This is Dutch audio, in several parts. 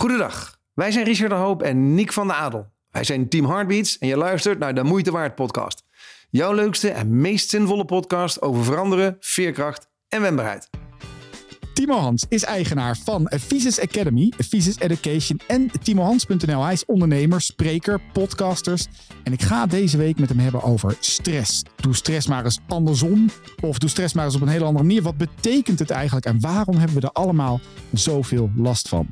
Goedendag, wij zijn Richard de Hoop en Nick van de Adel. Wij zijn Team Heartbeats en je luistert naar de Moeite Waard podcast. Jouw leukste en meest zinvolle podcast over veranderen, veerkracht en wendbaarheid. Timo Hans is eigenaar van Visus Academy, Visus Education en TimoHans.nl. Hij is ondernemer, spreker, podcasters. En ik ga deze week met hem hebben over stress. Doe stress maar eens andersom. Of doe stress maar eens op een hele andere manier. Wat betekent het eigenlijk en waarom hebben we er allemaal zoveel last van?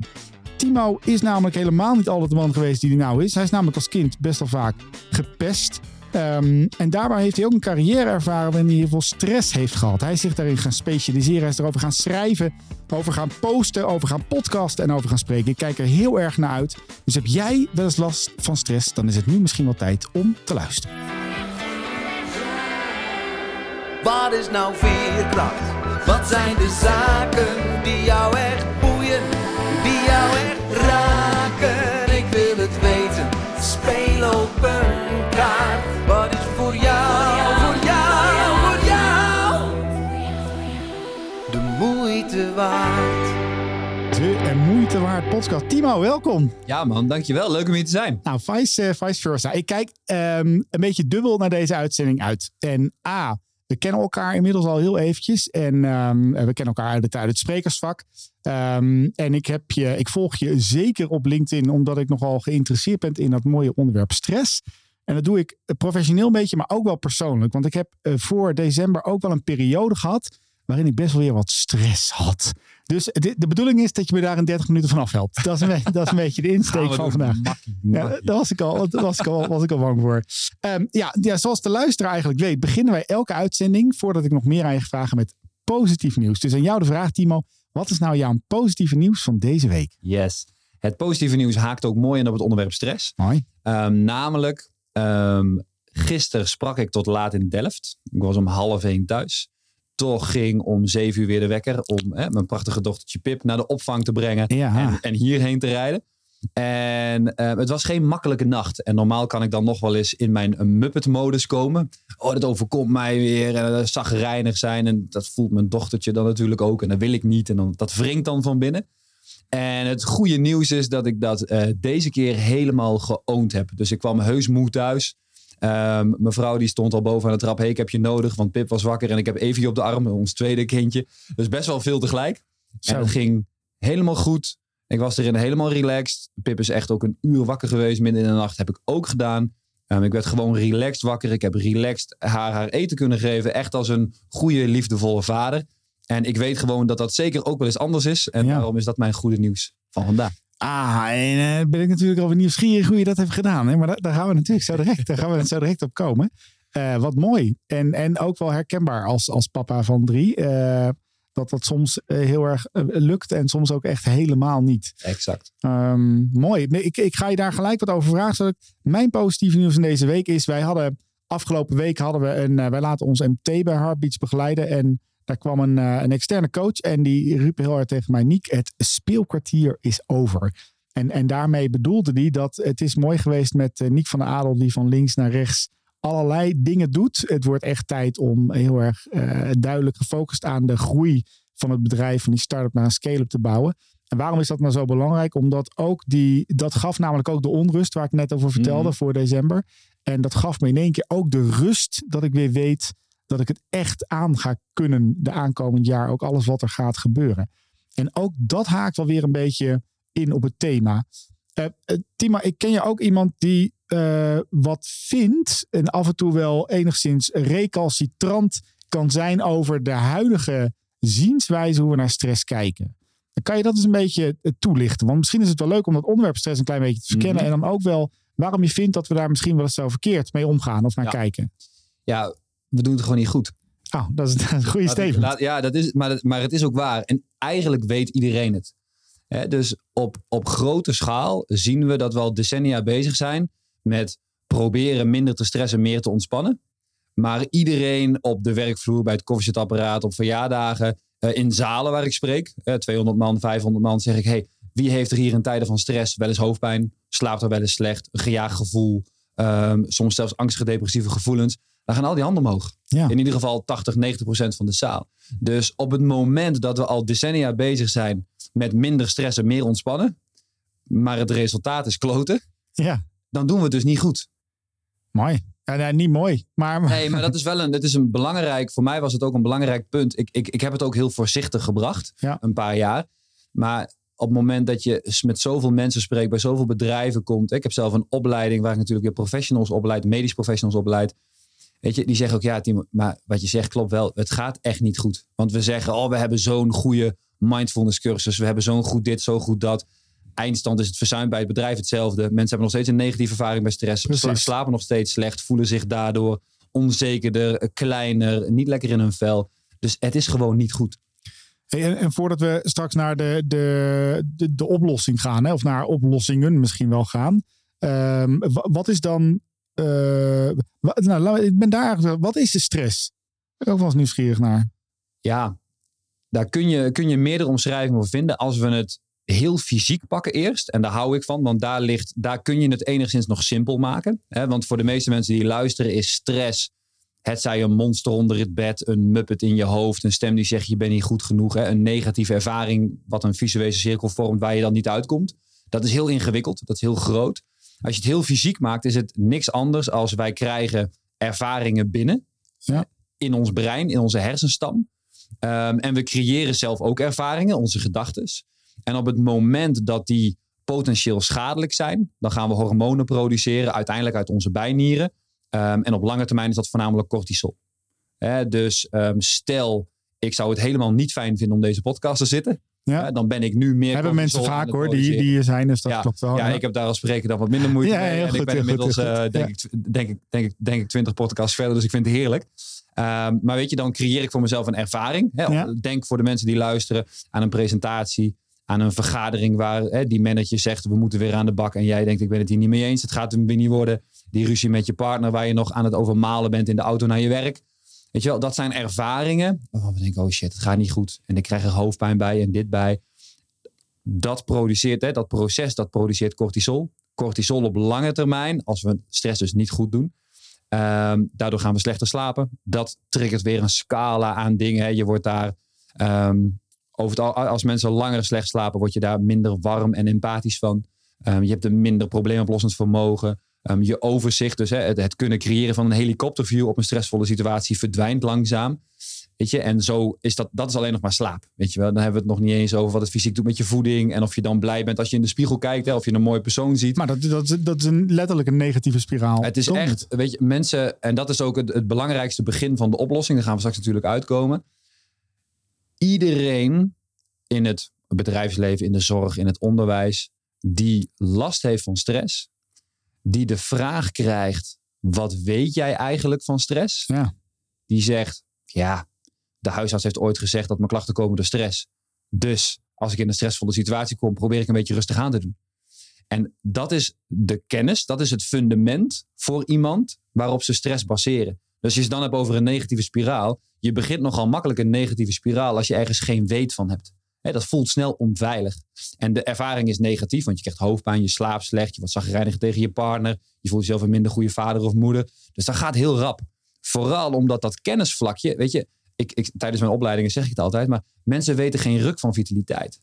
Timo is namelijk helemaal niet altijd de man geweest die hij nou is. Hij is namelijk als kind best wel vaak gepest. Um, en daarbij heeft hij ook een carrière ervaren waarin hij heel veel stress heeft gehad. Hij is zich daarin gaan specialiseren. Hij is erover gaan schrijven, over gaan posten, over gaan podcasten en over gaan spreken. Ik kijk er heel erg naar uit. Dus heb jij wel eens last van stress, dan is het nu misschien wel tijd om te luisteren. Wat is nou veerkracht? Wat zijn de zaken die jou echt boeien, die jou echt raken? Ik wil het weten. Speel op een kaart. Wat is voor jou, voor jou, voor jou? De moeite waard. De en moeite waard podcast. Timo, welkom. Ja man, dankjewel. Leuk om hier te zijn. Nou, vice, uh, vice versa. Ik kijk um, een beetje dubbel naar deze uitzending uit. En A, we kennen elkaar inmiddels al heel eventjes. En um, we kennen elkaar uit het, uit het sprekersvak. Um, en ik, heb je, ik volg je zeker op LinkedIn, omdat ik nogal geïnteresseerd ben in dat mooie onderwerp stress. En dat doe ik professioneel een beetje, maar ook wel persoonlijk. Want ik heb uh, voor december ook wel een periode gehad waarin ik best wel weer wat stress had. Dus de, de bedoeling is dat je me daar in 30 minuten vanaf helpt. Dat is een, dat is een beetje de insteek van vandaag. Makkie, Ja, daar was ik al, was ik al, was ik al bang voor. Um, ja, ja, zoals de luisteraar eigenlijk weet, beginnen wij elke uitzending, voordat ik nog meer aan je vragen, met positief nieuws. Dus aan jou de vraag, Timo. Wat is nou jouw positieve nieuws van deze week? Yes. Het positieve nieuws haakt ook mooi in op het onderwerp stress. Mooi. Um, namelijk, um, gisteren sprak ik tot laat in Delft. Ik was om half één thuis. Toch ging om zeven uur weer de wekker om hè, mijn prachtige dochtertje Pip naar de opvang te brengen Ja. en, en hierheen te rijden. En uh, het was geen makkelijke nacht. En normaal kan ik dan nog wel eens in mijn Muppet-modus komen. Oh, dat overkomt mij weer. En dat zagrijnig zijn. En dat voelt mijn dochtertje dan natuurlijk ook. En dat wil ik niet. En dan, dat wringt dan van binnen. En het goede nieuws is dat ik dat uh, deze keer helemaal geoond heb. Dus ik kwam heus moe thuis. Um, mijn vrouw die stond al boven aan de trap. Hey, ik heb je nodig, want Pip was wakker. En ik heb Evie op de arm, ons tweede kindje. Dus best wel veel tegelijk. Zo. En het ging helemaal goed. Ik was erin helemaal relaxed. Pip is echt ook een uur wakker geweest midden in de nacht. Heb ik ook gedaan. Um, ik werd gewoon relaxed wakker. Ik heb relaxed haar haar eten kunnen geven. Echt als een goede, liefdevolle vader. En ik weet gewoon dat dat zeker ook wel eens anders is. En Ja. daarom is dat mijn goede nieuws van vandaag. Ah, en uh, ben ik natuurlijk alweer nieuwsgierig hoe je dat hebt gedaan. Hè? Maar daar, daar gaan we natuurlijk zo direct, daar gaan we zo direct op komen. Uh, wat mooi. En, en ook wel herkenbaar als, als papa van drie. Uh, dat dat soms heel erg lukt en soms ook echt helemaal niet. Exact. Um, mooi. Ik, ik ga je daar gelijk wat over vragen. Zodat mijn positieve nieuws in deze week is... wij hadden afgelopen week hadden we een... wij laten ons MT bij Heartbeats begeleiden. En daar kwam een, uh, een externe coach en die riep heel hard tegen mij: Niek, het speelkwartier is over. En, en daarmee bedoelde hij dat het is mooi geweest met uh, Niek van der Adel, die van links naar rechts allerlei dingen doet. Het wordt echt tijd om heel erg uh, duidelijk gefocust aan de groei van het bedrijf, van die start-up naar een scale-up te bouwen. En waarom is dat nou zo belangrijk? Omdat ook die, dat gaf namelijk ook de onrust waar ik net over vertelde mm. voor december. En dat gaf me in één keer ook de rust dat ik weer weet dat ik het echt aan ga kunnen de aankomend jaar. Ook alles wat er gaat gebeuren. En ook dat haakt wel weer een beetje in op het thema. Uh, uh, Tima, ik ken je ook iemand die uh, wat vindt en af en toe wel enigszins recalcitrant kan zijn over de huidige zienswijze hoe we naar stress kijken. Dan kan je dat eens een beetje eh, toelichten? Want misschien is het wel leuk om dat onderwerp stress een klein beetje te verkennen. Mm -hmm. En dan ook wel waarom je vindt dat we daar misschien wel eens zo verkeerd mee omgaan of naar ja. kijken. Ja, we doen het gewoon niet goed. Oh, dat is een goede statement. Laat, ja, dat is, maar, maar het is ook waar. En eigenlijk weet iedereen het. He, dus op, op grote schaal zien we dat we al decennia bezig zijn met proberen minder te stressen, meer te ontspannen. Maar iedereen op de werkvloer, bij het koffiezetapparaat, op verjaardagen, uh, in zalen waar ik spreek, uh, 200 man, 500 man, zeg ik: hey, wie heeft er hier in tijden van stress wel eens hoofdpijn, slaapt er wel eens slecht, een gejaagd gevoel, um, soms zelfs angstige depressieve gevoelens? Dan gaan al die handen omhoog. Ja. In ieder geval 80, 90 procent van de zaal. Dus op het moment dat we al decennia bezig zijn met minder stress en meer ontspannen, maar het resultaat is kloten, Ja, dan doen we het dus niet goed. mooi. Ja, nee, niet mooi, maar... Nee, maar dat is wel een, dat is een belangrijk, voor mij was het ook een belangrijk punt. Ik, ik, ik heb het ook heel voorzichtig gebracht, Ja. een paar jaar. Maar op het moment dat je met zoveel mensen spreekt, bij zoveel bedrijven komt. Ik heb zelf een opleiding waar ik natuurlijk weer professionals opleid, medisch professionals opleid. Weet je, die zeggen ook, ja Timo, maar wat je zegt klopt wel. Het gaat echt niet goed. Want we zeggen, oh, we hebben zo'n goede mindfulness cursus. We hebben zo'n goed dit, zo goed dat. Eindstand is het verzuim bij het bedrijf hetzelfde. Mensen hebben nog steeds een negatieve ervaring bij stress. Precies. Sla- Slapen nog steeds slecht, voelen zich daardoor onzekerder, kleiner, niet lekker in hun vel. Dus het is gewoon niet goed. Hey, En, en voordat we straks naar de, de, de, de oplossing gaan, hè, of naar oplossingen misschien wel gaan. ehm, wa- wat is dan. Eh, nou, ik ben daar. Wat is de stress? Ik ben ook wel eens nieuwsgierig naar. Ja, daar kun je, kun je meerdere omschrijvingen voor vinden. Als we het heel fysiek pakken eerst, en daar hou ik van, want daar, ligt, daar kun je het enigszins nog simpel maken. Hè? Want voor de meeste mensen die luisteren is stress, het zij een monster onder het bed, een muppet in je hoofd, een stem die zegt je bent niet goed genoeg, hè? een negatieve ervaring wat een visuele cirkel vormt waar je dan niet uitkomt. Dat is heel ingewikkeld, dat is heel groot. Als je het heel fysiek maakt, is het niks anders als wij krijgen ervaringen binnen. Ja. In ons brein, in onze hersenstam. Ehm, en we creëren zelf ook ervaringen, onze gedachten. En op het moment dat die potentieel schadelijk zijn, dan gaan we hormonen produceren, uiteindelijk uit onze bijnieren. Ehm, en op lange termijn is dat voornamelijk cortisol. Hè, dus ehm, stel, ik zou het helemaal niet fijn vinden om deze podcast te zitten. Ja. dan ben ik nu meer. Hebben mensen vaak hoor, die, die hier zijn, dus dat Ja, klopt wel. Ja, ik heb daar als spreker dan wat minder moeite Ja, mee. En goed, ik ben inmiddels, goed. eh, denk, ik, denk, ik, denk, ik, denk ik, twintig podcasts verder, dus ik vind het heerlijk. Ehm, maar weet je, dan creëer ik voor mezelf een ervaring. Hè? Denk voor de mensen die luisteren aan een presentatie, aan een vergadering waar hè, die manager zegt, we moeten weer aan de bak. En jij denkt, ik ben het hier niet mee eens, het gaat hem weer niet worden. Die ruzie met je partner waar je nog aan het overmalen bent in de auto naar je werk. Weet je wel, dat zijn ervaringen waarvan we denken, oh shit, het gaat niet goed. En ik krijg er hoofdpijn bij en dit bij dat produceert, hè, dat proces, dat produceert cortisol. Cortisol op lange termijn, als we stress dus niet goed doen. ehm, daardoor gaan we slechter slapen. Dat triggert weer een scala aan dingen. Hè. Je wordt daar, ehm, over het, al- als mensen langer slecht slapen, word je daar minder warm en empathisch van. Ehm, je hebt een minder probleemoplossend vermogen. Ehm, je overzicht, dus hè, het, het kunnen creëren van een helikopterview op een stressvolle situatie, verdwijnt langzaam. Weet je, en zo is dat, dat is alleen nog maar slaap. Weet je wel, dan hebben we het nog niet eens over wat het fysiek doet met je voeding. En of je dan blij bent als je in de spiegel kijkt, hè, of je een mooie persoon ziet. Maar dat, dat, is- dat is een, letterlijk een negatieve spiraal. Het is echt, weet je, mensen, en dat is ook het, het belangrijkste begin van de oplossing. Daar gaan we straks natuurlijk uitkomen. Iedereen in het bedrijfsleven, in de zorg, in het onderwijs, die last heeft van stress, die de vraag krijgt: wat weet jij eigenlijk van stress? Ja. Die zegt: ja, de huisarts heeft ooit gezegd dat mijn klachten komen door stress. Dus als ik in een stressvolle situatie kom, probeer ik een beetje rustig aan te doen. En dat is de kennis, dat is het fundament voor iemand waarop ze stress baseren. Dus als je het dan hebt over een negatieve spiraal, je begint nogal makkelijk een negatieve spiraal als je ergens geen weet van hebt. Hè, dat voelt snel onveilig. En de ervaring is negatief, want je krijgt hoofdpijn, je slaapt slecht, je wordt zagrijnig tegen je partner, je voelt jezelf een minder goede vader of moeder. Dus dat gaat heel rap. Vooral omdat dat kennisvlakje, weet je, ik, tijdens mijn opleidingen zeg ik het altijd, maar mensen weten geen ruk van vitaliteit.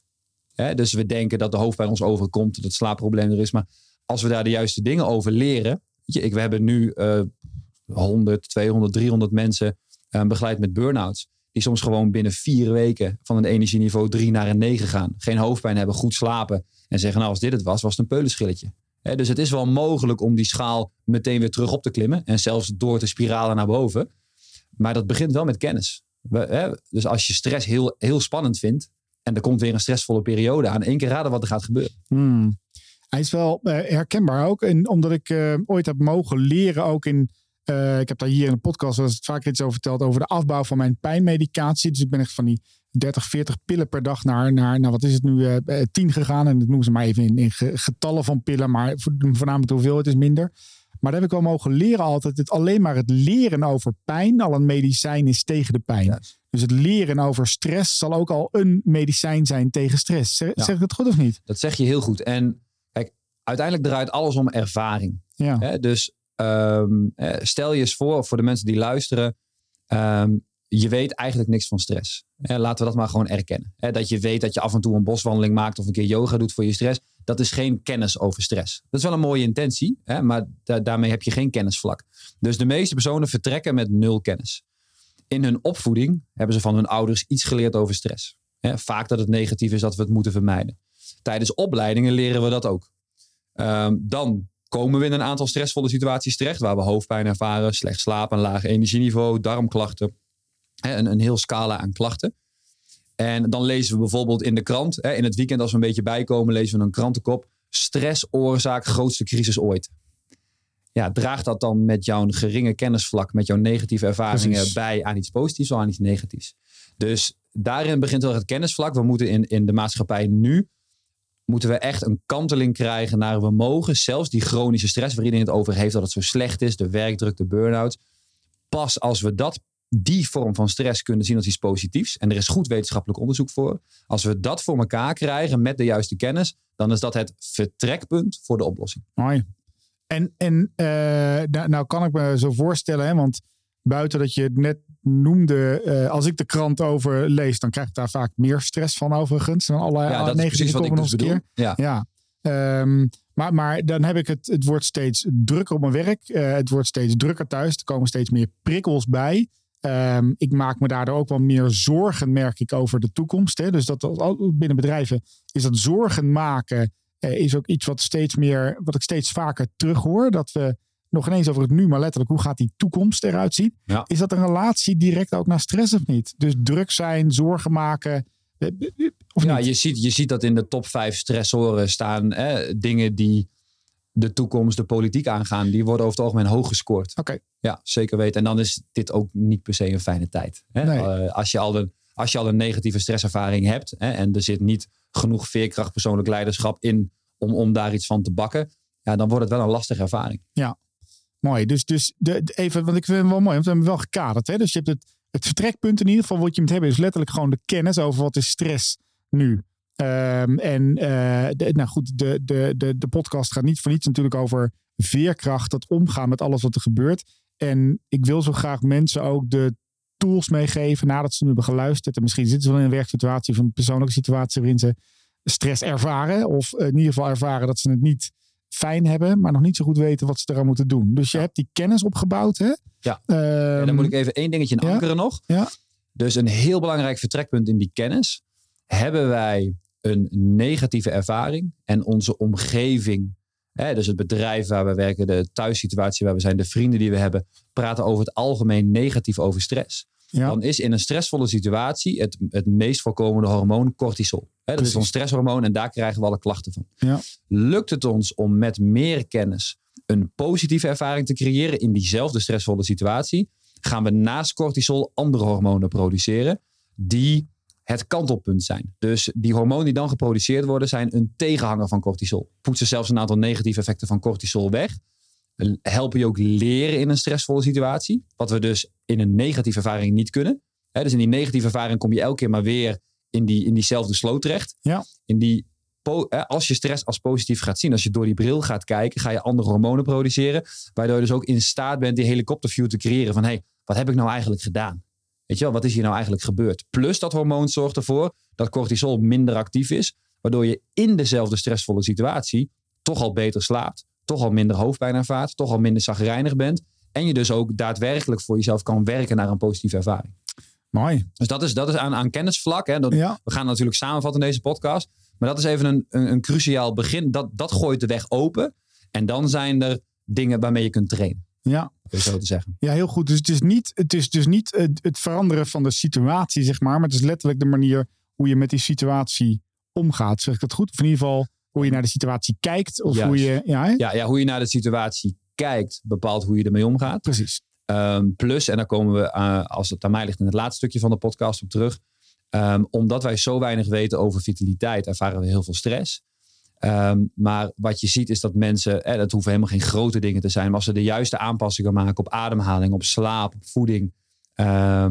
Hè, dus we denken dat de hoofdpijn ons overkomt, dat het slaapprobleem er is. Maar als we daar de juiste dingen over leren. Je, ik, we hebben nu eh 100, 200, 300 mensen eh, begeleid met burn-outs. Die soms gewoon binnen vier weken van een energieniveau 3 naar een 9 gaan. Geen hoofdpijn hebben, goed slapen. En zeggen, nou als dit het was, was het een peulenschilletje. Dus het is wel mogelijk om die schaal meteen weer terug op te klimmen. En zelfs door te spiralen naar boven. Maar dat begint wel met kennis. We, dus als je stress heel, heel spannend vindt. En er komt weer een stressvolle periode aan. één keer raden wat er gaat gebeuren. Hmm. Hij is wel eh, herkenbaar ook. En omdat ik eh, ooit heb mogen leren ook in... eh, ik heb daar hier in de podcast wel eens vaak iets over verteld... over de afbouw van mijn pijnmedicatie. Dus ik ben echt van die 30, 40 pillen per dag naar, naar nou wat is het nu, eh, eh, 10 gegaan. En dat noemen ze maar even in, in ge- getallen van pillen. Maar vo- voornamelijk de hoeveelheid is minder. Maar daar heb ik wel mogen leren altijd. Het, alleen maar het leren over pijn al een medicijn is tegen de pijn. Dus het leren over stress zal ook al een medicijn zijn tegen stress. Zeg, Ja. zeg ik het goed of niet? Dat zeg je heel goed. En kijk, uiteindelijk draait alles om ervaring. Ja. Dus ehm, eh, stel je eens voor, voor de mensen die luisteren. ehm, je weet eigenlijk niks van stress. Hè, laten we dat maar gewoon erkennen. Hè, dat je weet dat je af en toe een boswandeling maakt of een keer yoga doet voor je stress. dat is geen kennis over stress. Dat is wel een mooie intentie, maar da- daarmee heb je geen kennisvlak. Dus de meeste personen vertrekken met nul kennis. In hun opvoeding hebben ze van hun ouders iets geleerd over stress. Vaak dat het negatief is dat we het moeten vermijden. Tijdens opleidingen leren we dat ook. Ehm, dan komen we in een aantal stressvolle situaties terecht, waar we hoofdpijn ervaren, slecht slapen, een laag energieniveau, darmklachten, hè, een, een heel scala aan klachten. En dan lezen we bijvoorbeeld in de krant, hè, in het weekend als we een beetje bijkomen, lezen we een krantenkop. Stress oorzaak grootste crisis ooit. Ja, draagt dat dan met jouw geringe kennisvlak, met jouw negatieve ervaringen Precies. bij aan iets positiefs of aan iets negatiefs? Dus daarin begint wel het kennisvlak. We moeten in, in de maatschappij nu, moeten we echt een kanteling krijgen naar we mogen, zelfs die chronische stress waar iedereen het over heeft, dat het zo slecht is, de werkdruk, de burn-out. Pas als we dat, die vorm van stress kunnen zien als iets positiefs, en er is goed wetenschappelijk onderzoek voor, als we dat voor elkaar krijgen met de juiste kennis, dan is dat het vertrekpunt voor de oplossing. Mooi. En, en eh, nou, nou kan ik me zo voorstellen, hè, want buiten dat je het net noemde, eh, als ik de krant over lees, dan krijg ik daar vaak meer stress van overigens. Dan alle Ja, dat is negatieve precies wat ik dus een keer. Ja. Ja. Ehm, maar, maar dan heb ik het, het wordt steeds drukker op mijn werk. Eh, het wordt steeds drukker thuis. Er komen steeds meer prikkels bij. Ehm, ik maak me daardoor ook wel meer zorgen, merk ik, over de toekomst. Hè. Dus dat binnen bedrijven is dat zorgen maken, eh, is ook iets wat steeds meer, wat ik steeds vaker terughoor. Dat we nog ineens over het nu, maar letterlijk, hoe gaat die toekomst eruit zien? Ja. Is dat een relatie direct ook naar stress of niet? Dus druk zijn, zorgen maken. eh, eh, Of Ja, niet? je ziet, je ziet dat in de top vijf stressoren staan hè, dingen die de toekomst, de politiek aangaan. Die worden over het algemeen hoog gescoord. Oké. Ja, zeker weten. En dan is dit ook niet per se een fijne tijd. Hè? Nee. Eh, als, je al een, als je al een negatieve stresservaring hebt hè, en er zit niet genoeg veerkracht, persoonlijk leiderschap in om, om daar iets van te bakken, ja, dan wordt het wel een lastige ervaring. Mooi. Dus, dus de, even, want ik vind het wel mooi, want we hebben wel gekaderd. Hè? Dus je hebt het, het vertrekpunt in ieder geval, wat je moet hebben, is letterlijk gewoon de kennis over wat is stress nu. Ehm, en eh, nou goed, de, de, de, de podcast gaat niet voor niets natuurlijk over veerkracht, dat omgaan met alles wat er gebeurt. En ik wil zo graag mensen ook de tools meegeven nadat ze nu hebben geluisterd. En misschien zitten ze wel in een werksituatie of een persoonlijke situatie waarin ze stress ervaren. Of in ieder geval ervaren dat ze het niet fijn hebben, maar nog niet zo goed weten wat ze eraan moeten doen. Dus je hebt die kennis opgebouwd, hè? Ja. Ehm, En dan moet ik even één dingetje ja. ankeren nog. Ja. Dus een heel belangrijk vertrekpunt in die kennis. Hebben wij een negatieve ervaring en onze omgeving, hè, dus het bedrijf waar we werken, de thuissituatie waar we zijn, de vrienden die we hebben, praten over het algemeen negatief over stress. Ja. Dan is in een stressvolle situatie het, het meest voorkomende hormoon cortisol. Dat is ons stresshormoon en daar krijgen we alle klachten van. Ja. Lukt het ons om met meer kennis een positieve ervaring te creëren in diezelfde stressvolle situatie, gaan we naast cortisol andere hormonen produceren die het kantelpunt zijn. Dus die hormonen die dan geproduceerd worden zijn een tegenhanger van cortisol. Poetsen zelfs een aantal negatieve effecten van cortisol weg. Helpen je ook leren in een stressvolle situatie. Wat we dus in een negatieve ervaring niet kunnen. Dus in die negatieve ervaring kom je elke keer maar weer in, die, in diezelfde sloot terecht. Ja. In die, als je stress als positief gaat zien, als je door die bril gaat kijken, ga je andere hormonen produceren. Waardoor je dus ook in staat bent die helikopterview te creëren. Van hé, hey, wat heb ik nou eigenlijk gedaan? Weet je wel, wat is hier nou eigenlijk gebeurd? Plus dat hormoon zorgt ervoor dat cortisol minder actief is. Waardoor je in dezelfde stressvolle situatie toch al beter slaapt. Toch al minder hoofdpijn ervaart. Toch al minder zagrijnig bent. En je dus ook daadwerkelijk voor jezelf kan werken naar een positieve ervaring. Mooi. Dus dat is, dat is aan, aan kennisvlak. Hè. Dat, Ja. We gaan natuurlijk samenvatten in deze podcast. Maar dat is even een, een, een cruciaal begin. Dat, dat gooit de weg open. En dan zijn er dingen waarmee je kunt trainen. Ja. Zo te zeggen. ja, heel goed. Dus het is niet het, is dus niet het, het veranderen van de situatie, zeg maar. Maar het is letterlijk de manier hoe je met die situatie omgaat. Zeg ik dat goed? Of in ieder geval hoe je naar de situatie kijkt. Of Juist. hoe je... Ja? Ja, ja, hoe je naar de situatie kijkt, bepaalt hoe je ermee omgaat. precies. Ehm, plus, en daar komen we, eh, als het aan mij ligt, in het laatste stukje van de podcast op terug. Ehm, omdat wij zo weinig weten over vitaliteit, ervaren we heel veel stress. Ehm, maar wat je ziet is dat mensen, eh, dat hoeven helemaal geen grote dingen te zijn, maar als ze de juiste aanpassingen maken op ademhaling, op slaap, op voeding,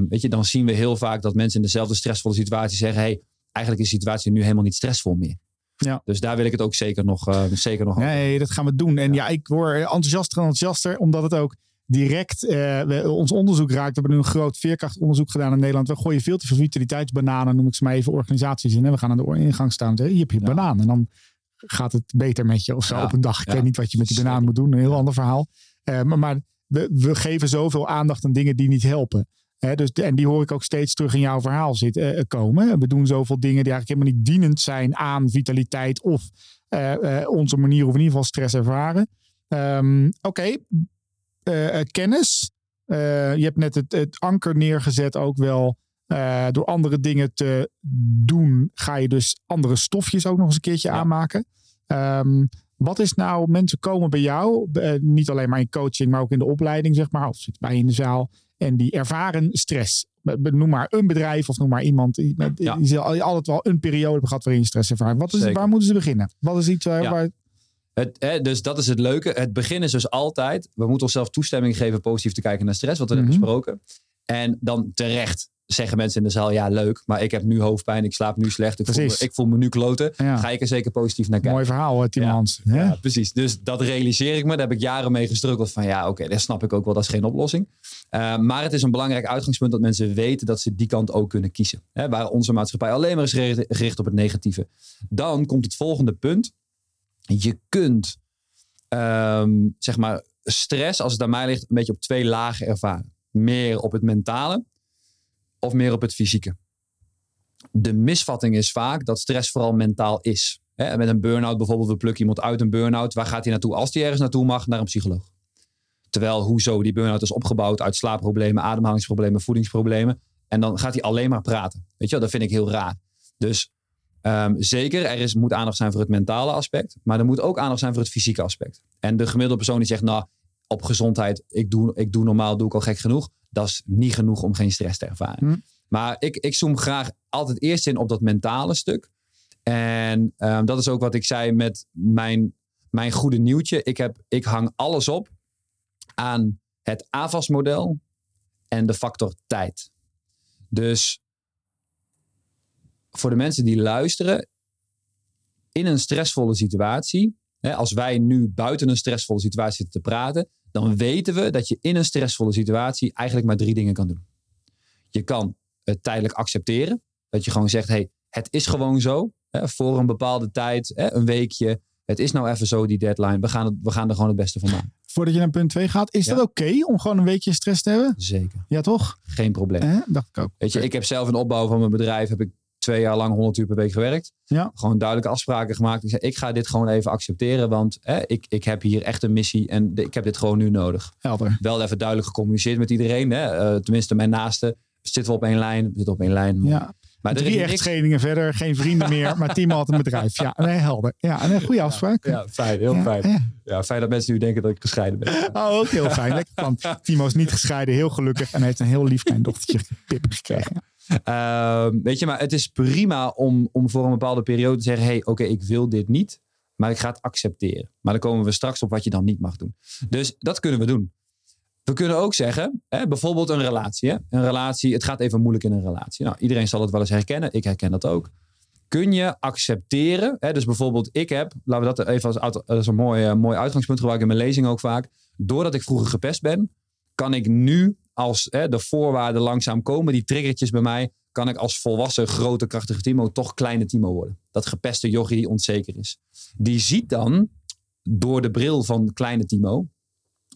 weet je, dan zien we heel vaak dat mensen in dezelfde stressvolle situatie zeggen: hey, eigenlijk is de situatie nu helemaal niet stressvol meer. Ja. Dus daar wil ik het ook zeker nog, eh, zeker nog over. Nee, dat gaan we doen. En ja, ik word enthousiaster en enthousiaster, omdat het ook direct eh, we- ons onderzoek raakt. We hebben nu een groot veerkrachtonderzoek gedaan in Nederland. We gooien veel te veel vitaliteitsbananen, noem ik ze maar even, organisaties in. En we gaan aan de ingang staan en zeggen, hier heb je een banaan. En dan gaat het beter met je of zo Ja, op een dag. Ik ja. weet niet wat je met die banaan moet doen. Een heel ander verhaal. Eh, maar maar we, we geven zoveel aandacht aan dingen die niet helpen. Dus, en die hoor ik ook steeds terug in jouw verhaal zit, eh, komen. We doen zoveel dingen die eigenlijk helemaal niet dienend zijn aan vitaliteit of onze manier of in ieder geval stress ervaren. Ehm, Oké, eh, kennis. Eh, je hebt net het, het anker neergezet ook wel. Eh, door andere dingen te doen, ga je dus andere stofjes ook nog eens een keertje Ja. aanmaken. Ehm, wat is nou, mensen komen bij jou, eh, niet alleen maar in coaching, maar ook in de opleiding, zeg maar, of zitten bij je in de zaal, en die ervaren stress. Noem maar een bedrijf of noem maar iemand die, Ja. altijd wel een periode hebben gehad waarin je stress ervaart. Wat is, Zeker. waar moeten ze beginnen? Wat is iets waar, Ja. waar Het, hè, dus dat is het leuke. Het begin is dus altijd, we moeten onszelf toestemming geven positief te kijken naar stress, wat we Mhm. hebben besproken. En dan terecht zeggen mensen in de zaal, ja leuk, maar ik heb nu hoofdpijn, ik slaap nu slecht, ik, voel me, Precies. ik voel me nu kloten. Ja. Ga ik er zeker positief naar kijken. mooi verhaal, eh, Tim Ja. Hans. Ja, precies. Dus dat realiseer ik me. Daar heb ik jaren mee gestruggeld. Van ja, oké, dat snap ik ook wel. Dat is geen oplossing. Uh, maar het is een belangrijk uitgangspunt dat mensen weten dat ze die kant ook kunnen kiezen. Hè, waar onze maatschappij alleen maar is gericht op het negatieve. Dan komt het volgende punt. Je kunt, ehm, zeg maar, stress, als het aan mij ligt, een beetje op twee lagen ervaren. Meer op het mentale of meer op het fysieke. De misvatting is vaak dat stress vooral mentaal is. Met een burn-out bijvoorbeeld, we plukken iemand uit een burn-out. Waar gaat hij naartoe als hij ergens naartoe mag? Naar een psycholoog. Terwijl, hoezo die burn-out is opgebouwd uit slaapproblemen, ademhalingsproblemen, voedingsproblemen. En dan gaat hij alleen maar praten. Weet je wel, dat vind ik heel raar. Dus ehm, zeker, er is, moet aandacht zijn voor het mentale aspect. Maar er moet ook aandacht zijn voor het fysieke aspect. En de gemiddelde persoon die zegt, nou, op gezondheid, ik doe, ik doe normaal, doe ik al gek genoeg. Dat is niet genoeg om geen stress te ervaren. Hm. Maar ik, ik zoom graag altijd eerst in op dat mentale stuk. En ehm, dat is ook wat ik zei met mijn, mijn goede nieuwtje. Ik, heb, ik hang alles op aan het AVAS-model en de factor tijd. Dus voor de mensen die luisteren, in een stressvolle situatie, hè, als wij nu buiten een stressvolle situatie zitten te praten, dan weten we dat je in een stressvolle situatie eigenlijk maar drie dingen kan doen. Je kan het tijdelijk accepteren, dat je gewoon zegt, hey, het is gewoon zo, hè, voor een bepaalde tijd, hè, een weekje, het is nou even zo die deadline, we gaan, het, we gaan er gewoon het beste van maken. Voordat je naar punt 2 gaat, is Ja. dat oké om gewoon een weekje stress te hebben? Zeker, Ja, toch? geen probleem. Eh, dacht ik ook. Weet je, ik heb zelf in de opbouw van mijn bedrijf heb ik twee jaar lang 100 uur per week gewerkt. Ja. Gewoon duidelijke afspraken gemaakt. Ik zei, ik ga dit gewoon even accepteren, want hè, ik, ik heb hier echt een missie en de- ik heb dit gewoon nu nodig. Helder. Wel even duidelijk gecommuniceerd met iedereen. Hè? eh, tenminste, mijn naasten zitten we op één lijn. We zitten op één lijn. Ja. maar Drie echtscheidingen verder, geen vrienden meer, maar Timo had een bedrijf. Ja, nee, helder. Ja, een goede afspraak. Ja, fijn. Heel Ja, fijn. ja. Ja, fijn dat mensen nu denken dat ik gescheiden ben. Oh, ook heel fijn. Lekker. Timo is niet gescheiden, heel gelukkig en heeft een heel lief klein dochtertje Pip gekregen. Ehm, weet je, maar het is prima om, om voor een bepaalde periode te zeggen: hey, oké, ik wil dit niet, maar ik ga het accepteren. Maar dan komen we straks op wat je dan niet mag doen. Dus dat kunnen we doen. We kunnen ook zeggen, hè, bijvoorbeeld een relatie. Een relatie, het gaat even moeilijk in een relatie. Nou, iedereen zal het wel eens herkennen. Ik herken dat ook. Kun je accepteren, hè, dus bijvoorbeeld ik heb, laten we dat even als een mooi, eh, mooi uitgangspunt gebruiken in mijn lezing ook vaak. Doordat ik vroeger gepest ben, kan ik nu als hè, de voorwaarden langzaam komen, die triggertjes bij mij, kan ik als volwassen, grote, krachtige Timo toch kleine Timo worden. Dat gepeste jochie die onzeker is. Die ziet dan, door de bril van kleine Timo,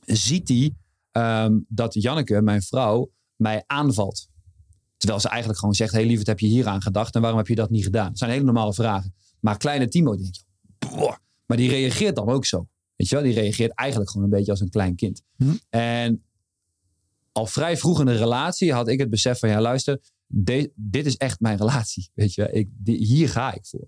ziet hij ehm, dat Janneke, mijn vrouw, mij aanvalt. Terwijl ze eigenlijk gewoon zegt, hey lieverd, heb je hier aan gedacht en waarom heb je dat niet gedaan? Dat zijn hele normale vragen. Maar kleine Timo denkt, "Boah." maar die reageert dan ook zo. Weet je wel, die reageert eigenlijk gewoon een beetje als een klein kind. Hm. En al vrij vroeg in de relatie had ik het besef van, ja luister, dit is echt mijn relatie. Weet je, ik, hier ga ik voor.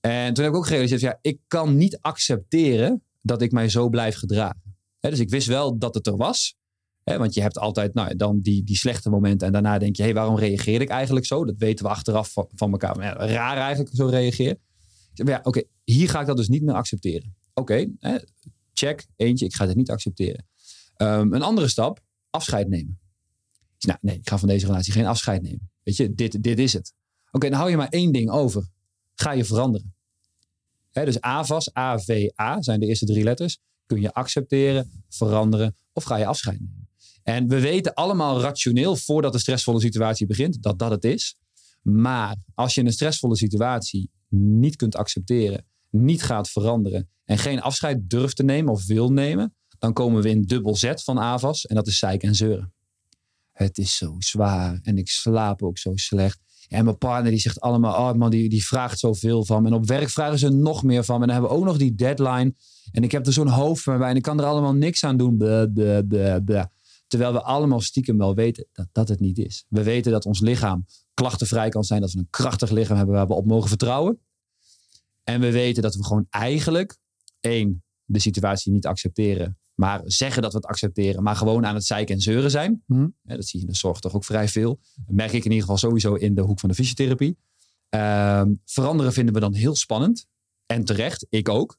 En toen heb ik ook gerealiseerd, ja, ik kan niet accepteren dat ik mij zo blijf gedragen. Dus ik wist wel dat het er was. Want je hebt altijd nou, dan die, die slechte momenten. En daarna denk je, hé, hey, waarom reageerde ik eigenlijk zo? Dat weten we achteraf van, elkaar. Ja, raar eigenlijk zo reageer. Ja, oké, hier ga ik dat dus niet meer accepteren. Oké, check, eentje, ik ga dit niet accepteren. Ehm, een andere stap, afscheid nemen. Zeg, nou, nee, ik ga van deze relatie geen afscheid nemen. Weet je, dit, dit is het. Oké, dan hou je maar één ding over. Ga je veranderen. Hè, dus AVAS, A-V-A zijn de eerste drie letters. Kun je accepteren, veranderen of ga je afscheid nemen. En we weten allemaal rationeel voordat de stressvolle situatie begint dat dat het is. Maar als je een stressvolle situatie niet kunt accepteren, niet gaat veranderen en geen afscheid durft te nemen of wil nemen, dan komen we in dubbel Z van AVAS en dat is zeiken en zeuren. Het is zo zwaar en ik slaap ook zo slecht. En mijn partner die zegt allemaal, oh man, die, die vraagt zoveel van me. En op werk vragen ze nog meer van me. En dan hebben we ook nog die deadline. En ik heb er zo'n hoofd bij en ik kan er allemaal niks aan doen. Terwijl we allemaal stiekem wel weten dat dat het niet is. We weten dat ons lichaam klachtenvrij kan zijn. Dat we een krachtig lichaam hebben waar we op mogen vertrouwen. En we weten dat we gewoon eigenlijk, één, de situatie niet accepteren. Maar zeggen dat we het accepteren, maar gewoon aan het zeiken en zeuren zijn. Hm. Ja, dat zie je in de zorg toch ook vrij veel. Dat merk ik in ieder geval sowieso in de hoek van de fysiotherapie. Ehm, veranderen vinden we dan heel spannend. En terecht, ik ook.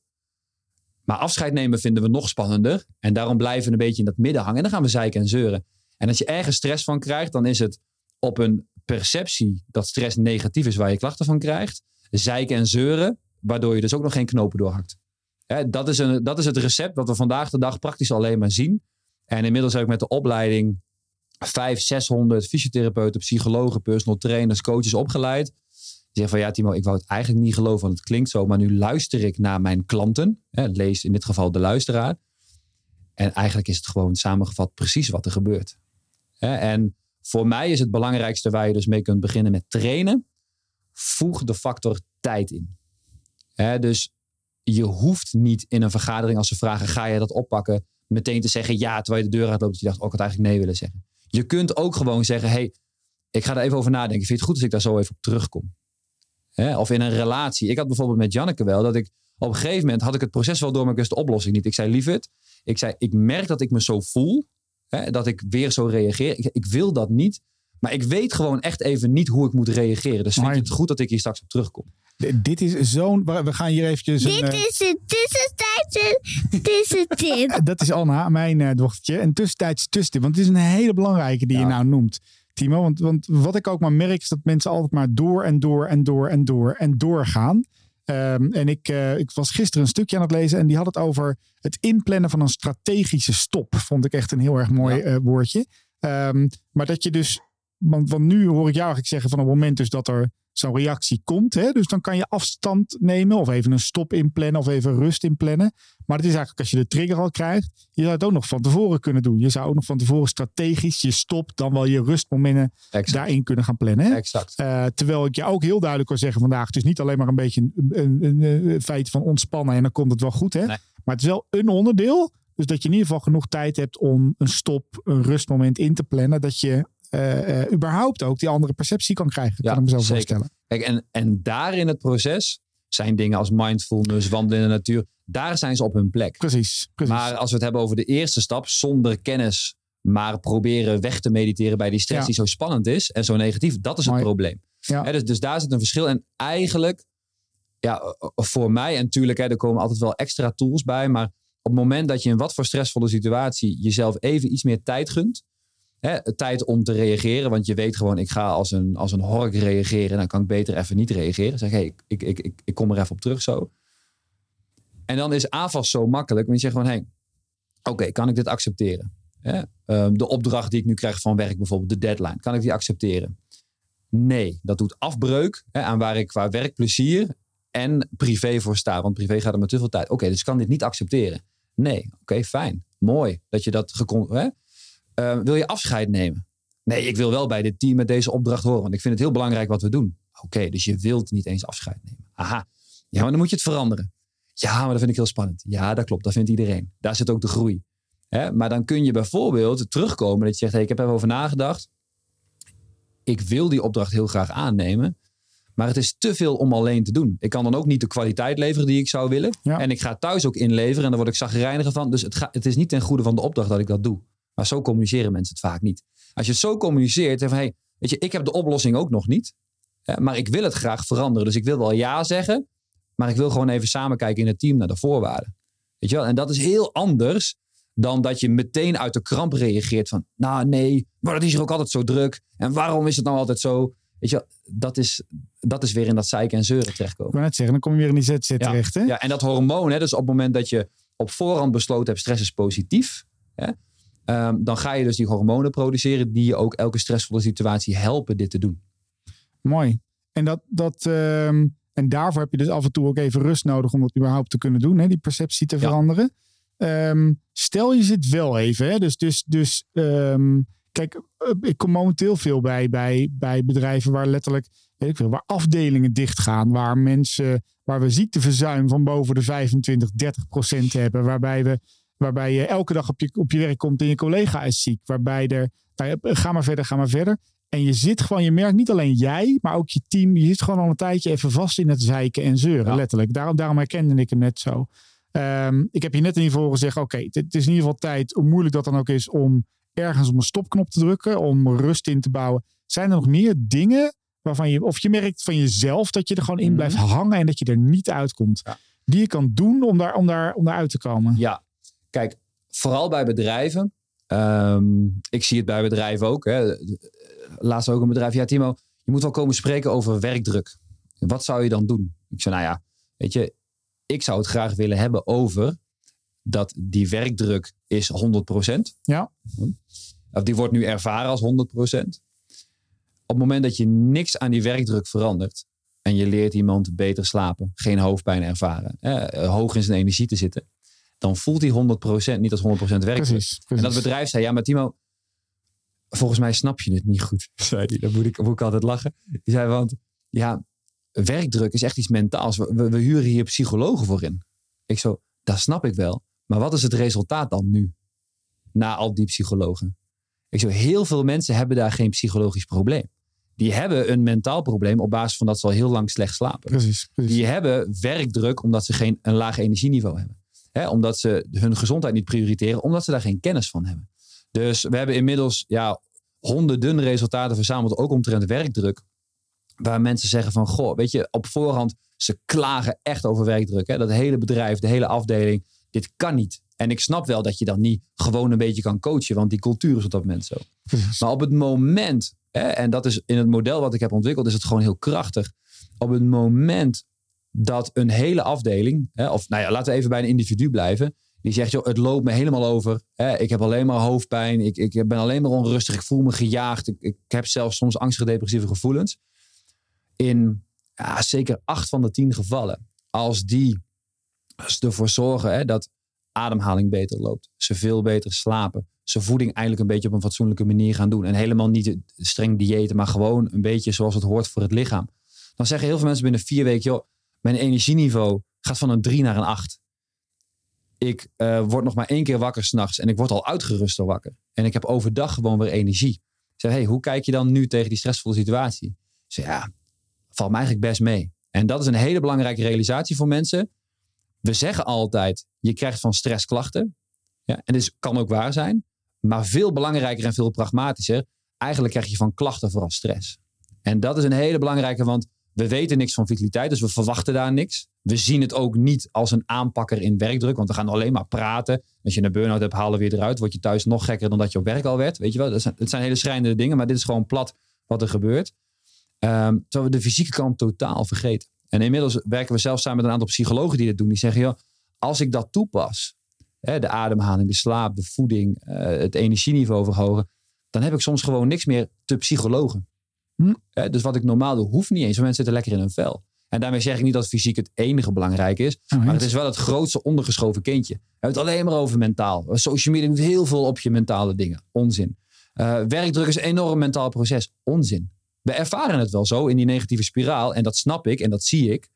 Maar afscheid nemen vinden we nog spannender. En daarom blijven we een beetje in dat midden hangen. En dan gaan we zeiken en zeuren. En als je ergens stress van krijgt, dan is het op een perceptie dat stress negatief is waar je klachten van krijgt. Zeiken en zeuren, waardoor je dus ook nog geen knopen doorhakt. Hè, dat, is een, dat is het recept wat we vandaag de dag praktisch alleen maar zien. En inmiddels heb ik met de opleiding 500, 600 fysiotherapeuten, psychologen, personal trainers, coaches opgeleid. Die zeggen van ja Timo, ik wou het eigenlijk niet geloven, want het klinkt zo. Maar nu luister ik naar mijn klanten. Hè, lees in dit geval de luisteraar. En eigenlijk is het gewoon samengevat precies wat er gebeurt. En voor mij is het belangrijkste waar je dus mee kunt beginnen met trainen. Voeg de factor tijd in. Dus je hoeft niet in een vergadering als ze vragen, ga je dat oppakken? Meteen te zeggen ja, terwijl je de deur uitloopt. Dat je dacht, oh, ik had eigenlijk nee willen zeggen. Je kunt ook gewoon zeggen, hey, ik ga er even over nadenken. Vind je het goed als ik daar zo even op terugkom? Hè? Of in een relatie. Ik had bijvoorbeeld met Janneke wel dat ik op een gegeven moment had ik het proces wel door, maar ik wist de oplossing niet. Ik zei, lieverd, ik zei, ik merk dat ik me zo voel, hè, dat ik weer zo reageer. Ik, ik wil dat niet, maar ik weet gewoon echt even niet hoe ik moet reageren. Dus vind je het goed dat ik hier straks op terugkom? Dit is zo'n... We gaan hier eventjes... een, Dit eh, is een tussentijdse tussentip. Dat is Anna, mijn eh, dochtertje. Een tussentijds tussentip. Want het is een hele belangrijke die je nou noemt, Timo. Want, want wat ik ook maar merk is dat mensen altijd maar door en door en door en door en door gaan. Ehm, en ik, eh, ik was gisteren een stukje aan het lezen en die had het over het inplannen van een strategische stop. Vond ik echt een heel erg mooi Ja. eh, woordje. Ehm, maar dat je dus, want, want nu hoor ik jou eigenlijk zeggen van het moment dus dat er zo'n reactie komt. Hè, dus dan kan je afstand nemen of even een stop inplannen of even rust inplannen. Maar het is eigenlijk als je de trigger al krijgt, je zou het ook nog van tevoren kunnen doen. Je zou ook nog van tevoren strategisch je stop, dan wel je rustmomenten Exact. daarin kunnen gaan plannen. Hè? exact. Eh, terwijl ik je ook heel duidelijk wil zeggen vandaag, het is niet alleen maar een beetje een, een, een, een feit van ontspannen en dan komt het wel goed. Hè? Nee. Maar het is wel een onderdeel. Dus dat je in ieder geval genoeg tijd hebt om een stop, een rustmoment in te plannen. Dat je eh, überhaupt ook die andere perceptie kan krijgen. Ja, kan ik me zo zeker. voorstellen. Kijk, en, en daar in het proces zijn dingen als mindfulness, wandelen in de natuur, daar zijn ze op hun plek. Precies. precies. Maar als we het hebben over de eerste stap, zonder kennis, maar proberen weg te mediteren bij die stress Ja. die zo spannend is en zo negatief, dat is het probleem. Ja. Dus, dus daar zit een verschil. En eigenlijk, ja, voor mij, en natuurlijk, hè, er komen altijd wel extra tools bij, maar op het moment dat je in wat voor stressvolle situatie jezelf even iets meer tijd gunt, hè, tijd om te reageren, want je weet gewoon, ik ga als een, als een hork reageren, dan kan ik beter even niet reageren. Zeg, hey, ik, ik, ik, ik, kom er even op terug zo. En dan is AFAS zo makkelijk, want je zegt gewoon, hey, oké, kan ik dit accepteren? Ehm, de opdracht die ik nu krijg van werk, bijvoorbeeld de deadline, kan ik die accepteren? Nee, dat doet afbreuk hè, aan waar ik qua werkplezier en privé voor sta. Want privé gaat er met te veel tijd. Oké, dus ik kan dit niet accepteren. Nee, oké, fijn. Mooi dat je dat. Hè? Ehm, wil je afscheid nemen? Nee, ik wil wel bij dit team met deze opdracht horen. Want ik vind het heel belangrijk wat we doen. Oké, dus je wilt niet eens afscheid nemen. Aha. Ja, maar dan moet je het veranderen. Ja, maar dat vind ik heel spannend. Ja, dat klopt. Dat vindt iedereen. Daar zit ook de groei. Hè? Maar dan kun je bijvoorbeeld terugkomen dat je zegt: hey, ik heb er even over nagedacht. Ik wil die opdracht heel graag aannemen. Maar het is te veel om alleen te doen. Ik kan dan ook niet de kwaliteit leveren die ik zou willen. Ja. En ik ga thuis ook inleveren en dan word ik zagrijniger van. Dus het, ga, het is niet ten goede van de opdracht dat ik dat doe. Maar zo communiceren mensen het vaak niet. Als je het zo communiceert, van hey, weet je, ik heb de oplossing ook nog niet. Maar ik wil het graag veranderen. Dus ik wil wel ja zeggen. Maar ik wil gewoon even samen kijken in het team naar de voorwaarden. Weet je wel? En dat is heel anders dan dat je meteen uit de kramp reageert van, nou nee, maar dat is hier ook altijd zo druk. En waarom is het nou altijd zo? Weet je wel, dat is, dat is weer in dat zeiken en zeuren Ik terechtkomen. wou net zeggen, dan kom je weer in die ZZ terecht. Hè? Ja, en dat hormoon, hè, dus op het moment dat je op voorhand besloten hebt, stress is positief. Hè, ehm, dan ga je dus die hormonen produceren die je ook elke stressvolle situatie helpen dit te doen. Mooi. En dat, dat ehm, En daarvoor heb je dus af en toe ook even rust nodig om dat überhaupt te kunnen doen, hè, die perceptie te Ja. veranderen. Ehm, stel je zit wel even, hè, dus, dus, dus kijk, eh, ik kom momenteel veel bij, bij, bij bedrijven waar letterlijk, weet ik veel, waar afdelingen dichtgaan, waar mensen, waar we ziekteverzuim van boven de 25, 30 procent hebben, waarbij we, waarbij je elke dag op je, op je werk komt en je collega is ziek, waarbij er, nou ga maar verder, ga maar verder. En je zit gewoon, je merkt niet alleen jij, maar ook je team, je zit gewoon al een tijdje even vast in het zeiken en zeuren, Ja. letterlijk. Daarom, daarom herkende ik hem net zo. Ehm, ik heb je net in ieder geval gezegd, oké, het het is in ieder geval tijd, hoe moeilijk dat dan ook is, om ergens op een stopknop te drukken, om rust in te bouwen. Zijn er nog meer dingen waarvan je, of je merkt van jezelf dat je er gewoon in Mhm. blijft hangen en dat je er niet uitkomt, Ja. die je kan doen om daar, om daar, om daar uit te komen? Ja, kijk, vooral bij bedrijven. ehm, ik zie het bij bedrijven ook. Hè. Laatst ook een bedrijf. Ja, Timo, je moet wel komen spreken over werkdruk. Wat zou je dan doen? Ik zei, nou ja, weet je, ik zou het graag willen hebben over dat die werkdruk is 100%. Ja. Of die wordt nu ervaren als 100%. Op het moment dat je niks aan die werkdruk verandert en je leert iemand beter slapen, geen hoofdpijn ervaren, eh, hoog in zijn energie te zitten, dan voelt die 100% niet als 100% werkdruk. Precies, En dat bedrijf zei, ja, maar Timo, volgens mij snap je het niet goed. Zei dan moet ik, moet ik altijd lachen. Die zei, want ja, werkdruk is echt iets mentaals. We, we, we huren hier psychologen voor in. Ik zo, dat snap ik wel. Maar wat is het resultaat dan nu? Na al die psychologen. Ik zo, heel veel mensen hebben daar geen psychologisch probleem. Die hebben een mentaal probleem op basis van dat ze al heel lang slecht slapen. Precies, precies. Die hebben werkdruk omdat ze geen, een laag energieniveau hebben. Hè, omdat ze hun gezondheid niet prioriteren, omdat ze daar geen kennis van hebben. Dus we hebben inmiddels ja, honderden resultaten verzameld, ook omtrent werkdruk. Waar mensen zeggen van, goh, weet je, op voorhand, ze klagen echt over werkdruk. Hè? Dat hele bedrijf, de hele afdeling, dit kan niet. En ik snap wel dat je dan niet gewoon een beetje kan coachen, want die cultuur is op dat moment zo. Maar op het moment, hè, en dat is in het model wat ik heb ontwikkeld, is het gewoon heel krachtig. Op het moment dat een hele afdeling, hè, of nou ja, laten we even bij een individu blijven, die zegt, joh, het loopt me helemaal over. Hè, ik heb alleen maar hoofdpijn, ik, ik ben alleen maar onrustig, ik voel me gejaagd, ik, ik heb zelfs soms angstige depressieve gevoelens. In ja, zeker acht van de tien gevallen, als die ervoor zorgen hè, dat ademhaling beter loopt, ze veel beter slapen, ze voeding eigenlijk een beetje op een fatsoenlijke manier gaan doen. En helemaal niet streng diëten, maar gewoon een beetje zoals het hoort voor het lichaam. Dan zeggen heel veel mensen binnen vier weken, joh, mijn energieniveau gaat van een 3 naar een 8. Ik eh, word nog maar één keer wakker s'nachts en ik word al uitgeruster wakker. En ik heb overdag gewoon weer energie. Ik zeg, hey, hoe kijk je dan nu tegen die stressvolle situatie? Ik ja, valt me eigenlijk best mee. En dat is een hele belangrijke realisatie voor mensen. We zeggen altijd, je krijgt van stress klachten. Ja, en dit kan ook waar zijn. Maar veel belangrijker en veel pragmatischer, eigenlijk krijg je van klachten vooral stress. En dat is een hele belangrijke, want we weten niks van vitaliteit, dus we verwachten daar niks. We zien het ook niet als een aanpakker in werkdruk, want we gaan alleen maar praten. Als je een burn-out hebt, halen we weer eruit. Word je thuis nog gekker dan dat je op werk al werd. Weet je wel, dat zijn, hele schrijnende dingen, maar dit is gewoon plat wat er gebeurt. Ehm terwijl we de fysieke kant totaal vergeten. En inmiddels werken we zelf samen met een aantal psychologen die dit doen. Die zeggen, joh, als ik dat toepas, hè, de ademhaling, de slaap, de voeding, eh, het energieniveau verhogen, dan heb ik soms gewoon niks meer te psychologen. Hm. Hè, dus wat ik normaal doe, hoeft niet eens. Mensen zitten lekker in hun vel. En daarmee zeg ik niet dat fysiek het enige belangrijk is. Nou, Maar het is wel het grootste ondergeschoven kindje. We hebben het alleen maar over mentaal. Social media doet heel veel op je mentale dingen. Onzin. Eh, werkdruk is een enorm mentaal proces. Onzin. We ervaren het wel zo in die negatieve spiraal. En dat snap ik en dat zie ik.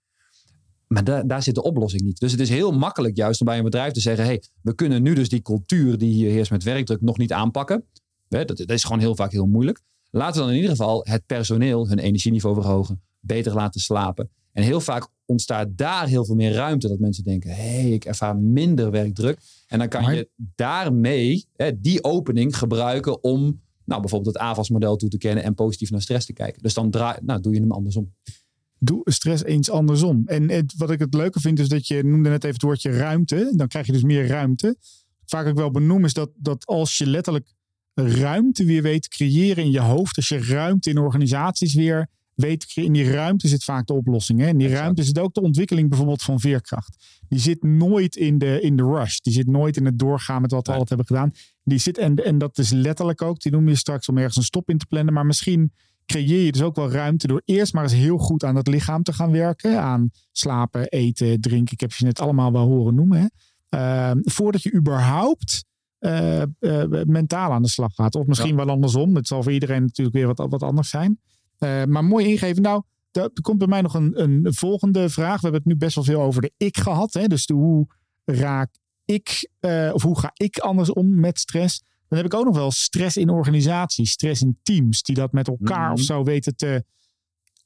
Maar da- daar zit de oplossing niet. Dus het is heel makkelijk juist om bij een bedrijf te zeggen... hey, we kunnen nu dus die cultuur die hier heerst met werkdruk nog niet aanpakken. Dat is gewoon heel vaak heel moeilijk. Laten we dan in ieder geval het personeel hun energieniveau verhogen. Beter laten slapen. En heel vaak ontstaat daar heel veel meer ruimte. Dat mensen denken, hé, hey, ik ervaar minder werkdruk. En dan kan Maar- je daarmee hè, die opening gebruiken om... Nou, bijvoorbeeld het AVAS-model toe te kennen en positief naar stress te kijken. Dus dan draai, nou, doe je hem andersom. doe stress eens andersom. En het, wat ik het leuke vind is dat je noemde net even het woordje ruimte. Dan krijg je dus meer ruimte. Vaak ook wel benoem is dat, dat als je letterlijk ruimte weer weet te creëren in je hoofd. Als je ruimte in organisaties weer weet te creëren. In die ruimte zit vaak de oplossing. Hè? In die Exact. ruimte zit ook de ontwikkeling bijvoorbeeld van veerkracht. Die zit nooit in de, in de rush. Die zit nooit in het doorgaan met wat we altijd hebben gedaan. Die zit, en, en dat is letterlijk ook, die noem je straks om ergens een stop in te plannen. Maar misschien creëer je dus ook wel ruimte door eerst maar eens heel goed aan het lichaam te gaan werken. Aan slapen, eten, drinken. Ik heb je net allemaal wel horen noemen. Hè? Ehm, voordat je überhaupt eh, mentaal aan de slag gaat. Of misschien wel andersom. Het zal voor iedereen natuurlijk weer wat, wat anders zijn. Eh, maar mooi ingeven. Nou, er komt bij mij nog een, een volgende vraag. We hebben het nu best wel veel over de ik gehad. Hè? Dus de hoe raak ik, of hoe ga ik anders om met stress? Dan heb ik ook nog wel stress in organisaties, stress in teams, die dat met elkaar Mhm. of zo weten te.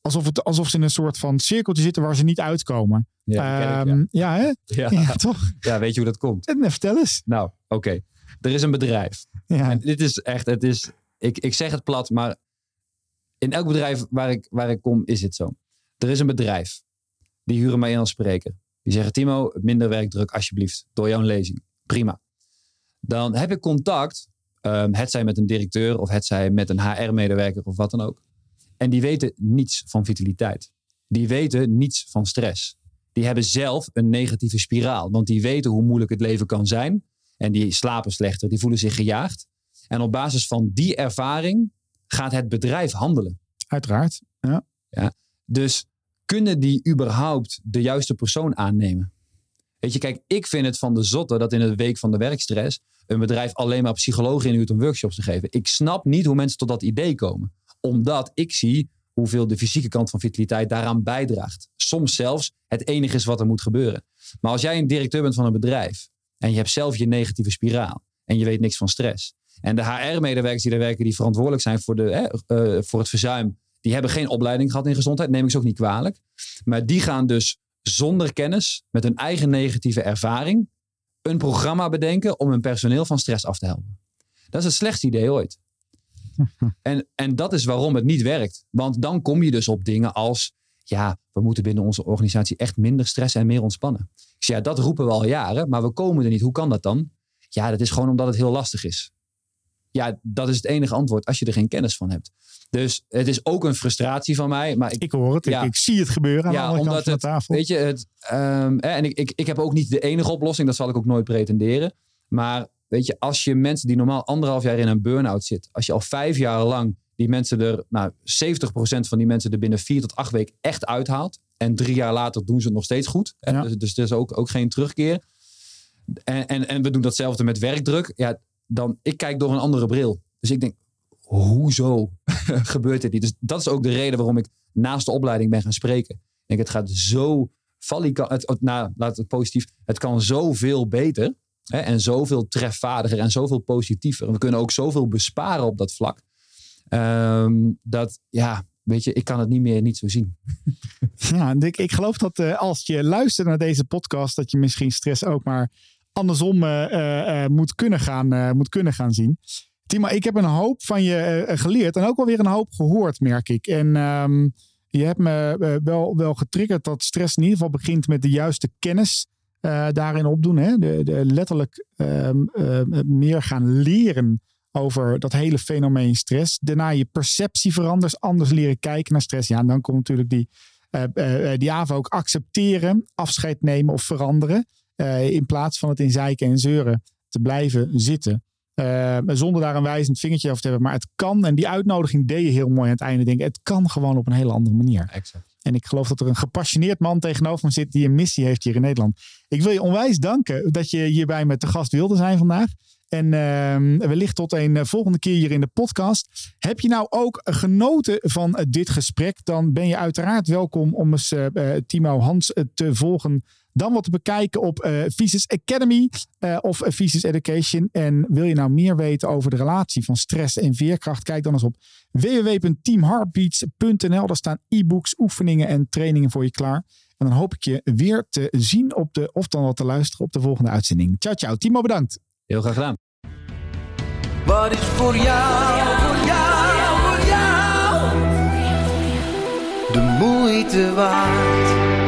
Alsof, het, alsof ze in een soort van cirkeltje zitten waar ze niet uitkomen. Ja, ik, Ehm, ja. hè? ja. Ja, Ja. toch? Ja, weet je hoe dat komt? En vertel eens. Nou, oké. Er is een bedrijf. Ja. En dit is echt, het is, ik, ik zeg het plat, maar in elk bedrijf waar ik, waar ik kom is het zo. Er is een bedrijf. Die huren mij in als spreker. Die zeggen, Timo, minder werkdruk alsjeblieft. Door jouw lezing. Prima. Dan heb ik contact, ehm, het zij met een directeur of het zij met een HR-medewerker of wat dan ook. En die weten niets van vitaliteit. Die weten niets van stress. Die hebben zelf een negatieve spiraal. Want die weten hoe moeilijk het leven kan zijn. En die slapen slechter. Die voelen zich gejaagd. En op basis van die ervaring gaat het bedrijf handelen. Uiteraard. Dus kunnen die überhaupt de juiste persoon aannemen? Weet je, kijk, ik vind het van de zotte dat in de week van de werkstress een bedrijf alleen maar psychologen inhuurt om workshops te geven. Ik snap niet hoe mensen tot dat idee komen. Omdat ik zie hoeveel de fysieke kant van vitaliteit daaraan bijdraagt. Soms zelfs het enige is wat er moet gebeuren. Maar als jij een directeur bent van een bedrijf en je hebt zelf je negatieve spiraal en je weet niks van stress. En de HR-medewerkers die daar werken, die verantwoordelijk zijn voor, de, eh, voor het verzuim, die hebben geen opleiding gehad in gezondheid, neem ik ze ook niet kwalijk. Maar die gaan dus zonder kennis, met hun eigen negatieve ervaring, een programma bedenken om hun personeel van stress af te helpen. Dat is het slechtste idee ooit. en, en dat is waarom het niet werkt. Want dan kom je dus op dingen als, ja, we moeten binnen onze organisatie echt minder stressen en meer ontspannen. Ik ja, dat roepen we al jaren, maar we komen er niet. Hoe kan dat dan? Ja, dat is gewoon omdat het heel lastig is. Ja, dat is het enige antwoord als je er geen kennis van hebt. Dus het is ook een frustratie van mij. Maar ik, Ik hoor het. Ik- Ja. Ik, zie het gebeuren aan de ja, andere kant omdat van de tafel. weet je, het, ehm, en ik, ik, ik heb ook niet de enige oplossing, dat zal ik ook nooit pretenderen. Maar weet je, als je mensen die normaal anderhalf jaar in een burn-out zit, als je al vijf jaar lang die mensen er, nou, 70% van die mensen er binnen vier tot acht weken echt uithaalt. En drie jaar later doen ze het nog steeds goed. Ja. Dus, dus er is ook, ook geen terugkeer. En, en, en we doen datzelfde met werkdruk. Ja, dan, ik kijk door een andere bril. Dus ik denk, hoezo gebeurt dit niet? Dus dat is ook de reden waarom ik naast de opleiding ben gaan spreken. Ik denk, het gaat zo valikant, het, het, nou, laat het positief, het kan zoveel beter hè, en zoveel trefvaardiger en zoveel positiever. En we kunnen ook zoveel besparen op dat vlak. Ehm, dat, ja, weet je, ik kan het niet meer niet zo zien. Ja, ik, ik geloof dat eh, als je luistert naar deze podcast, dat je misschien stress ook maar andersom eh, eh, moet, kunnen gaan, moet kunnen gaan zien. Timo, ik heb een hoop van je geleerd en ook wel weer een hoop gehoord, merk ik. En ehm, je hebt me wel, wel getriggerd dat stress in ieder geval begint met de juiste kennis daarin opdoen. Hè? De, letterlijk ehm, eh, meer gaan leren over dat hele fenomeen stress. Daarna je perceptie verandert, anders leren kijken naar stress. Ja, en dan komt natuurlijk die, eh, die AVO ook accepteren, afscheid nemen of veranderen. in plaats van het in zeiken en zeuren te blijven zitten. Zonder daar een wijzend vingertje over te hebben. Maar het kan, en die uitnodiging deed je heel mooi aan het einde denken. Het kan gewoon op een hele andere manier. Exact. En ik geloof dat er een gepassioneerd man tegenover me zit die een missie heeft hier in Nederland. Ik wil je onwijs danken dat je hier bij me te gast wilde zijn vandaag. En ehm, wellicht tot een eh, volgende keer hier in de podcast. Heb je nou ook genoten van eh, dit gesprek? Dan ben je uiteraard welkom om eens eh, Timo Hans te volgen. Dan wat te bekijken op Visus Academy of Visus Education. En wil je nou meer weten over de relatie van stress en veerkracht? Kijk dan eens op www.teamheartbeats.nl. Daar staan e-books, oefeningen en trainingen voor je klaar. En dan hoop ik je weer te zien op de, of dan wat te luisteren op de volgende uitzending. Ciao, ciao. Timo, bedankt. Heel graag gedaan. Wat is voor jou, voor jou, voor jou de moeite waard?